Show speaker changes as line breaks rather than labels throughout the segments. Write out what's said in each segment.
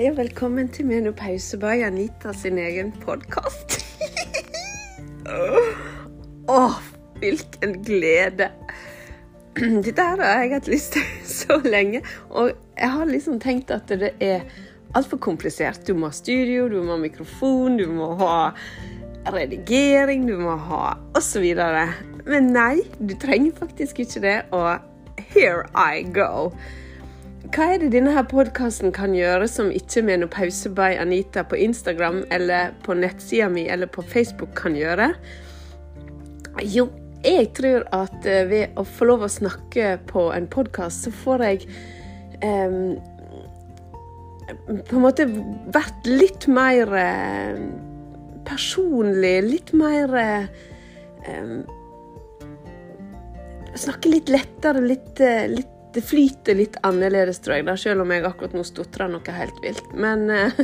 Hei og velkommen til Menopause by Anita sin egen podkast. Åh, hvilken glede! Dette her har jeg hatt lyst til så lenge, og jeg har liksom tenkt at det er altfor komplisert. Du må ha studio, du må ha mikrofon, du må ha redigering, du må ha osv. Men nei, du trenger faktisk ikke det, og here I go. Hva er det denne her podkasten kan gjøre som ikke Menopause by Anita på Instagram eller på nettsida mi eller på Facebook kan gjøre? Jo, jeg tror at eh, ved å få lov å snakke på en podkast, så får jeg eh, på en måte vært litt mer personlig, litt mer eh, Snakke litt lettere, litt, eh, litt det flyter litt annerledes, tror jeg, da, selv om jeg akkurat nå stotrer noe helt vilt. Men uh,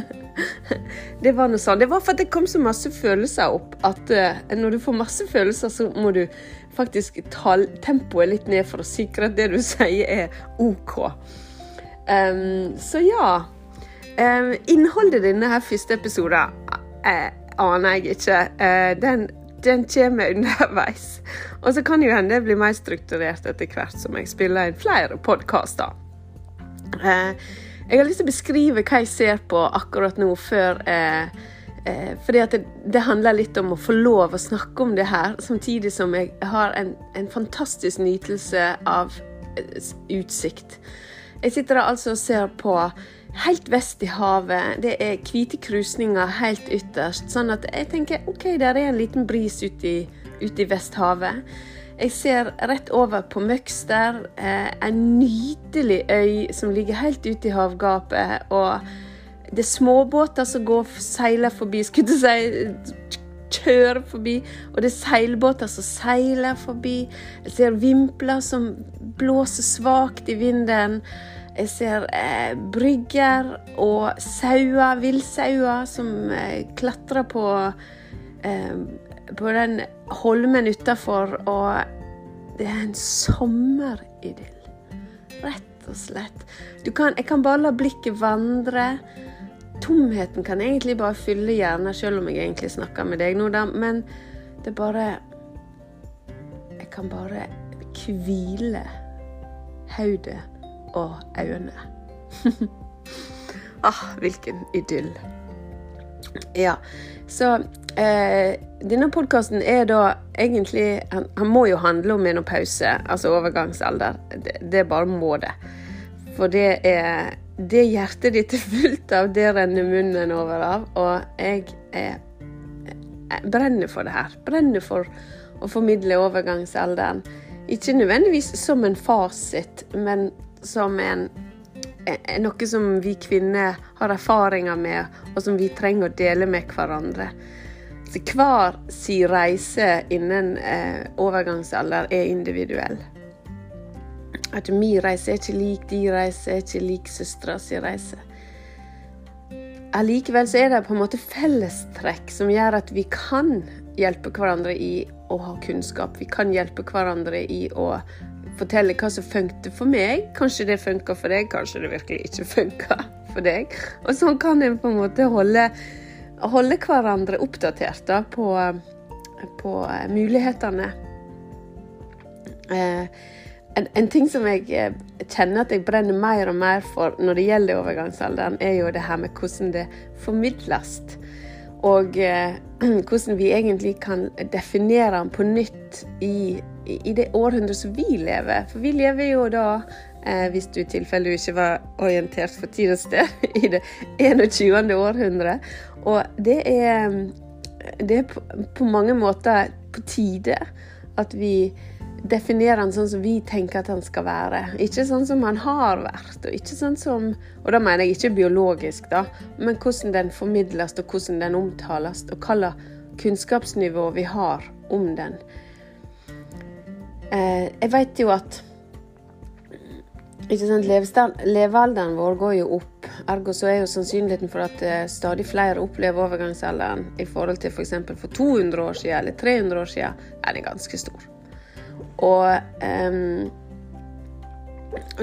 det var noe sånn. Det var for at det kom så masse følelser opp at uh, når du får masse følelser, så må du faktisk ta tempoet litt ned for å sikre at det du sier, er OK. Um, så ja. Um, innholdet i denne her første episoden uh, aner jeg ikke. den den kommer underveis. Og så kan jo hende det blir mer strukturert etter hvert som jeg spiller inn flere podkaster. Eh, jeg har lyst til å beskrive hva jeg ser på akkurat nå, før eh, eh, fordi at det, det, handler litt om å få lov å snakke om det her, samtidig som jeg har en, en fantastisk nytelse av utsikt. Jeg sitter altså og ser på helt vest i havet. Det er hvite krusninger helt ytterst. Sånn at jeg tenker OK, der er en liten bris ute i, ut i Vesthavet. Jeg ser rett over på Møgster, eh, en nydelig øy som ligger helt ute i havgapet. Og det er småbåter som går seiler forbi, skulle si kjører forbi. Og det er seilbåter som seiler forbi. Jeg ser vimpler som blåser svakt i vinden. Jeg ser eh, brygger og sauer, villsauer, som eh, klatrer på, eh, på den holmen utafor. Og det er en sommeridyll. Rett og slett. Kan, jeg kan bare la blikket vandre. Tomheten kan egentlig bare fylle hjernen, selv om jeg egentlig snakker med deg nå, da. Men det er bare Jeg kan bare hvile hodet og øynene. ah, hvilken idyll. Ja, så eh, denne podkasten er da egentlig han, han, må jo handle om menopause, altså overgangsalder. Det, det bare må det. For det er det hjertet ditt er fullt av, det renner munnen over av. Og jeg, er, jeg brenner for det her. Brenner for å formidle overgangsalderen. Ikke nødvendigvis som en fasit, men som en, noe som vi kvinner har erfaringer med, og som vi trenger å dele med hverandre. Så hver sin reise innen eh, overgangsalder er individuell. At min reise er ikke lik din reise, er ikke lik søstera si reise. Allikevel så er det på en måte fellestrekk som gjør at vi kan hjelpe hverandre i å ha kunnskap. Vi kan hjelpe hverandre i å fortelle hva som funket for meg. Kanskje det funker for deg, kanskje det virkelig ikke funker for deg. Og sånn kan en på en måte holde, holde hverandre oppdatert da, på, på mulighetene. Eh, en, en, ting som jeg eh, kjenner at jeg brenner mer og mer for når det gjelder overgangsalderen, er jo det her med hvordan det formidles. Og eh, hvordan vi egentlig kan definere den på nytt i i det århundret som vi lever. For vi lever jo da, eh, hvis du i tilfelle ikke var orientert for tid og sted, i det 21. århundret. Og det er, det er på, på, mange måter på tide at vi definerer han sånn som vi tenker at han skal være. Ikke sånn som han har vært, og ikke sånn som Og da mener jeg ikke biologisk, da, men hvordan den formidles, og hvordan den omtales, og hva slags kunnskapsnivå vi har om den. Eh, jeg vet jo at ikke sant, Levealderen vår går jo opp. Ergo så er jo sannsynligheten for at eh, stadig flere opplever overgangsalderen i forhold til f.eks. For, for 200 år siden eller 300 år siden, er det ganske stor. Og um,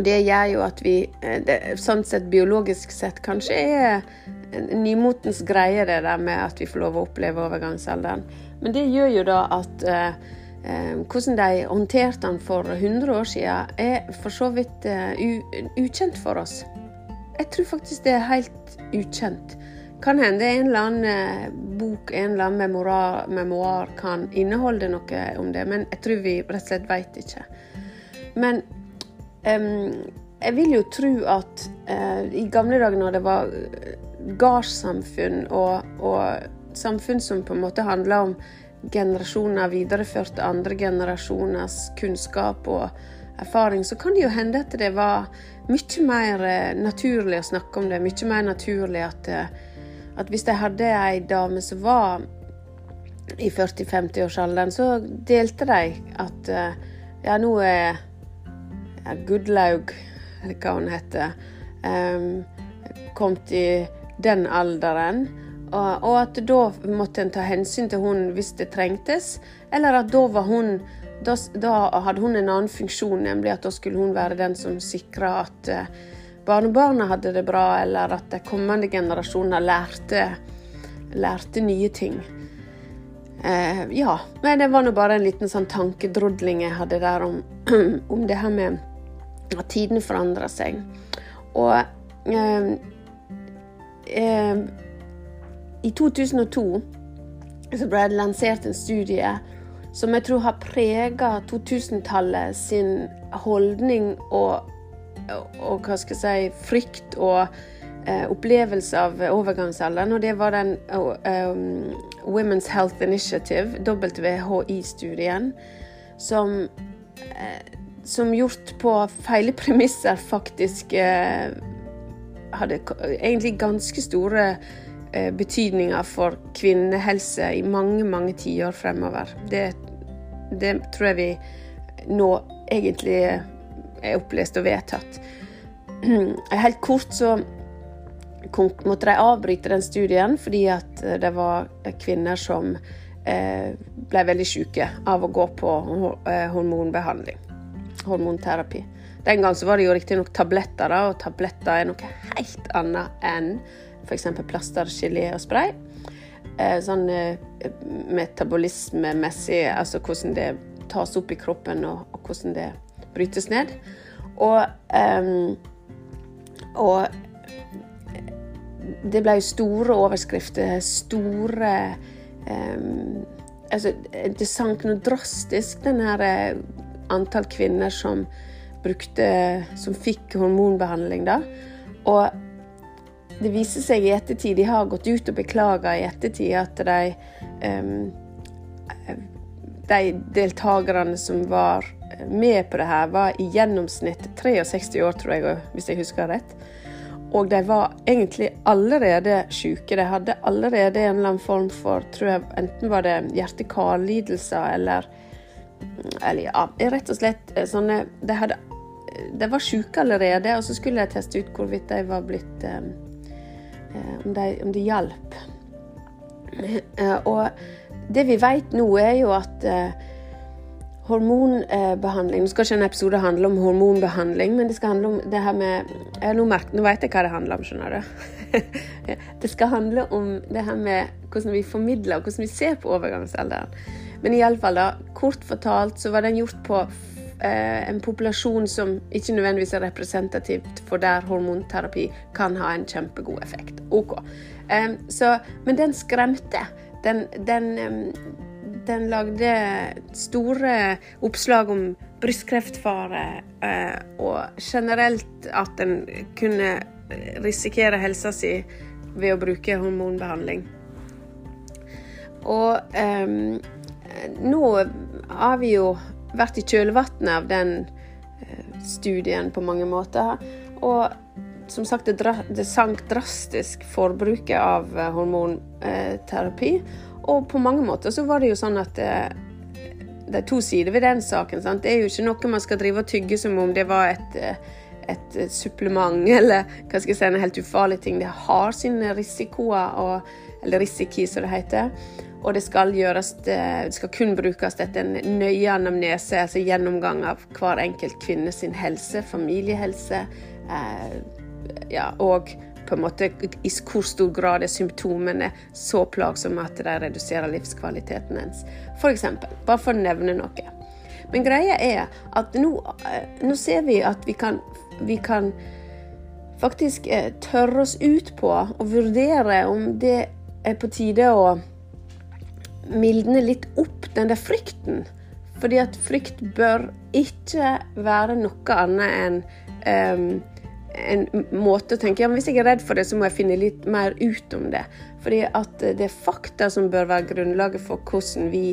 det gjør jo at vi det, sånn sett biologisk sett kanskje er nymotens greie, det der med at vi får lov å oppleve overgangsalderen. Men det gjør jo da at eh, hvordan de håndterte den for 100 år siden, er for så vidt eh, ukjent for oss. Jeg tror faktisk det er helt ukjent. Kan hende en eller annen eh, bok, en eller annen memoar, memoar, kan inneholde noe om det, men jeg tror vi rett og slett veit ikke. Men um, jeg vil jo tro at uh, i gamle dager når det var gardssamfunn og, og, samfunn som på en måte handla om generasjoner videreførte andre generasjoners kunnskap og erfaring, så kan det jo hende at det var mye mer eh, naturlig å snakke om det. Mye mer naturlig at at hvis jeg hadde ei dame som var i 40-50-årsalderen, så delte de at eh, ja, nå er ja, Gudlaug, eller hva hun heter, um, kommet i den alderen. Og, og at da måtte en ta hensyn til hun hvis det trengtes, eller at da var hun da, da, hadde hun en annen funksjon, nemlig at da skulle hun være den som sikra at uh, barnebarna hadde det bra, eller at de kommende generasjoner lærte, lærte nye ting. Eh, ja, men det var nå bare en liten sånn tankedrodling jeg hadde der om, om det her med at tiden forandrer seg. Og eh, eh, i 2002 så ble det lansert en studie som jeg tror har prega 2000-tallet sin holdning og og hva skal jeg si, frykt og eh, opplevelse av overgangsalderen. Og det var den um, Women's Health Initiative, WHI-studien, som, eh, som gjort på feile premisser faktisk eh, hadde egentlig ganske store eh, betydninger for kvinnehelse i mange, mange tiår fremover. Det, det tror jeg vi nå egentlig er opplest og vedtatt. Helt kort så måtte de avbryte den studien fordi at det var kvinner som eh, ble veldig syke av å gå på eh, hormonbehandling. Hormonterapi. Den gang så var det jo riktignok tabletter, da, og tabletter er noe helt annet enn f.eks. plaster, gelé og spray. Eh, sånn metabolismemessig, altså hvordan det tas opp i kroppen, og, og hvordan det brytes ned. Og, um, og det ble store overskrifter, store um, Altså, det sank noe drastisk, den her eh, antall kvinner som brukte Som fikk hormonbehandling, da. Og det viser seg i ettertid, de har gått ut og beklaga i ettertid, at de um, De deltakerne som var med på det her, var i gjennomsnitt 63 år, tror jeg, hvis jeg husker rett. Og de var egentlig allerede syke. De hadde allerede en eller annen form for tror jeg, Enten var det hjerte-kar-lidelser eller Eller ja, rett og slett eh, sånne De, hadde, de var syke allerede, og så skulle de teste ut hvorvidt de var blitt Om de, om de hjalp. Og det vi vet nå, er jo at uh, hormonbehandling Nå skal ikke en episode handle om hormonbehandling, men det skal handle om det her med Nå, merker, nå vet jeg hva det handler om, skjønner du. det skal handle om det her med hvordan vi formidler, og hvordan vi ser på overgangsalderen. Men iallfall, da, kort fortalt så var den gjort på eh, en populasjon som ikke nødvendigvis er representativt for der hormonterapi kan ha en kjempegod effekt. Ok. Um, så, men den skremte. Den, den um, den lagde store oppslag om brystkreftfare, eh, og generelt at en kunne risikere helsa si ved å bruke hormonbehandling. Og um, nå har vi jo vært i kjølvannet av den uh, studien på mange måter. Og som sagt, det sank drastisk forbruket av hormonterapi. Og på mange måter så var det jo sånn at eh, det er to sider ved den saken. Sant? Det er jo ikke noe man skal drive og tygge som om det var et, eh, et supplement eller hva skal jeg si, en helt ufarlig ting. Det har sine risikoer, og, eller risiki som det heter. Og det skal, gjøres, det skal kun brukes etter en nøye anamnese, altså gjennomgang av hver enkelt kvinne sin helse, familiehelse, eh, ja, og på en måte i hvor stor grad er symptomene så plagsomme at de reduserer livskvaliteten ens. F.eks. Bare for å nevne noe. Men greia er at nå, eh, nå ser vi at vi kan, vi kan faktisk eh, tørre oss ut på å vurdere om det er på tide å mildne litt opp den der frykten. Fordi at frykt bør ikke være noe annet enn um, en måte å tenke ja, men hvis jeg er redd for det, så må jeg finne litt mer ut om det. Fordi at det er fakta som bør være grunnlaget for hvordan vi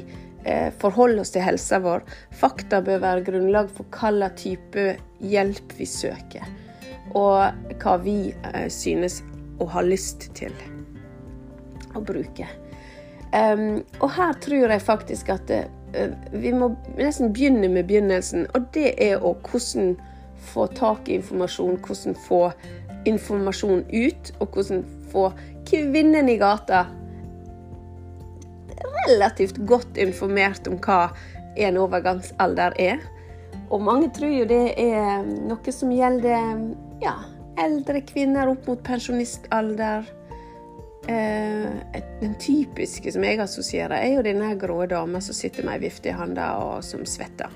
eh, forholder oss til helsa vår. Fakta bør være grunnlag for hvilken type hjelp vi søker. Og hva vi eh, synes å ha lyst til å bruke. Um, og her tror jeg faktisk at uh, vi må nesten begynne med begynnelsen, og det er å hvordan få tak i informasjon, hvordan få informasjon ut, og hvordan få kvinnen i gata relativt godt informert om hva en overgangsalder er. Og mange tror jo det er noe som gjelder ja, eldre kvinner opp mot pensjonistalder Eh, den typiske som jeg assosierer, er jo denne grå dama som sitter med ei vifte i handa og som svetter.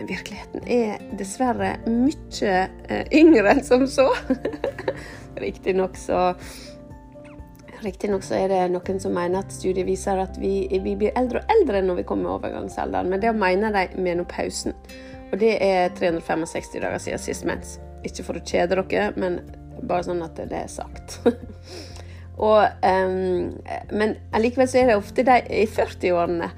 Men virkeligheten er dessverre mye eh, yngre enn som så. Riktignok så Riktignok så er det noen som mener at studiet viser at vi, vi blir eldre og eldre når vi kommer i overgangsalderen, men det mener de menopausen. Og det er 365 dager siden sist mens. Ikke for å kjede dere, men bare sånn at det er sagt. Og, um, men allikevel så er det ofte de i 40-årene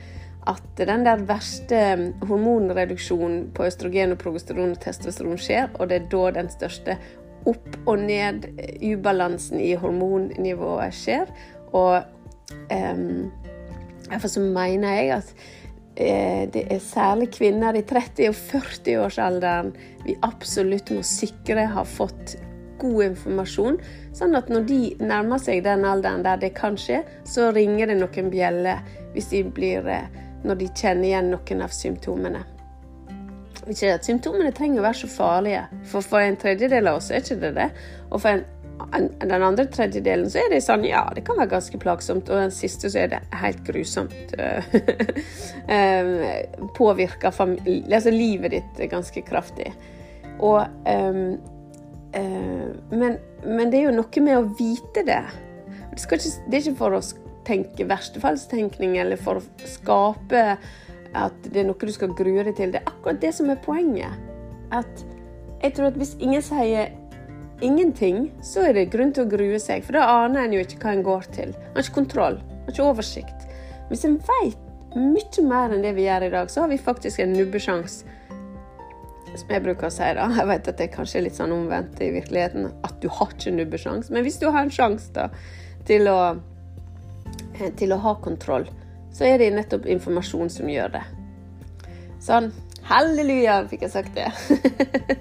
at den der verste hormonreduksjonen på østrogen, og progesteron og testosteron skjer, og det er da den største opp- og ned-ubalansen i hormonnivået skjer. Og um, så mener jeg at eh, det er særlig kvinner i 30- og 40-årsalderen vi absolutt må sikre har fått god informasjon, sånn at når de nærmer seg den alderen der det kan skje, så ringer det noen bjeller hvis de blir, eh, når de kjenner igjen noen av symptomene. Ikke at Symptomene trenger å være så farlige, for for en tredjedel av oss er ikke det det. Og for en, en, den andre tredjedelen så er det sånn ja, det kan være ganske plagsomt, og den siste så er det helt grusomt. Eh, påvirker altså livet ditt ganske kraftig. Og um, Eh, men, men, det er jo noe med å vite det. Det, ikke, det er ikke for å tenke verstefallstenkning eller for å skape at det er noe du skal grue deg til. Det er akkurat det som er poenget. At jeg tror at hvis ingen sier ingenting, så er det grunn til å grue seg. For da aner en jo ikke hva en går til. En har ikke kontroll, en har ikke oversikt. Hvis en vet mye mer enn det vi gjør i dag, så har vi faktisk en nubbesjanse som jeg bruker å si, da Jeg vet at det kanskje er litt sånn omvendt i virkeligheten, at du har ikke nubbesjanse. Men hvis du har en sjanse da, til å, til å ha kontroll, så er det nettopp informasjon som gjør det. Sånn. Halleluja, fikk jeg sagt det.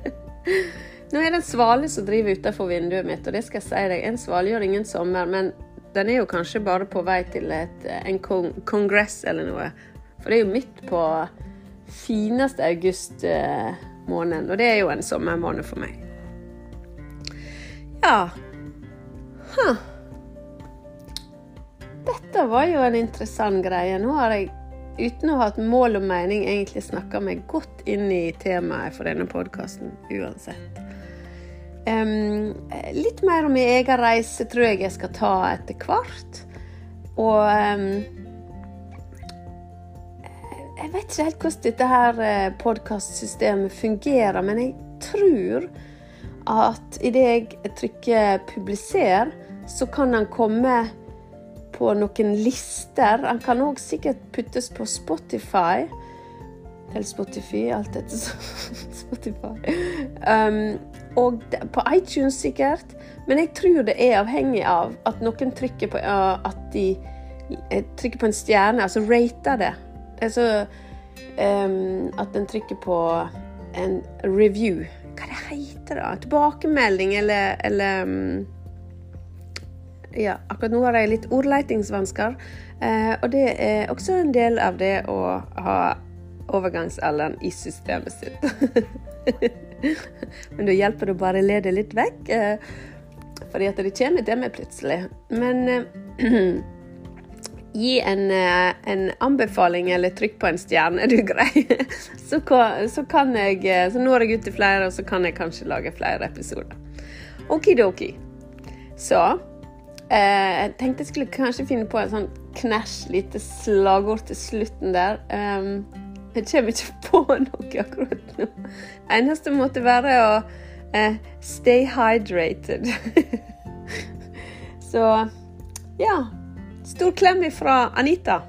Nå er det en svale som driver utenfor vinduet mitt, og det skal jeg si deg. En svale gjør ingen sommer, men den er jo kanskje bare på vei til et, en kongress eller noe. For det er jo midt på fineste august. Eh. Og det er jo en sommermåned for meg. Ja huh. Dette var jo en interessant greie. Nå har jeg uten å ha et mål og mening egentlig snakka meg godt inn i temaet for denne podkasten uansett. Um, litt mer om min egen reise tror jeg jeg skal ta etter hvert. Og um, jeg vet ikke helt hvordan dette her eh, podkastsystemet fungerer, men jeg tror at idet jeg trykker 'publiser', så kan han komme på noen lister. Han kan òg sikkert puttes på Spotify. Eller Spotify, alt dette Spotify. Um, og på iTunes sikkert. Men jeg tror det er avhengig av at noen trykker på, uh, at de eh, trykker på en stjerne, altså rater det. Altså um, At en trykker på en review. Hva det heter det? Tilbakemelding eller, eller um, ja, akkurat nå har jeg litt ordleitingsvansker. Eh, og det er også en del av det å ha overgangsalderen i systemet sitt. Men da hjelper det bare å le det litt vekk, eh, fordi at det kommer til meg plutselig. Men eh, gi en, en, anbefaling eller trykk på en stjerne, er du grei. Så, så, kan jeg, så når jeg ut til flere, og så kan jeg kanskje lage flere episoder. Okidoki. Så eh, jeg tenkte jeg skulle kanskje finne på en sånn knæsj lite slagord til slutten der. Um, jeg kommer ikke på noe akkurat nå. Eneste måtte være å uh, stay hydrated. Så ja. Stor klem fra Anita.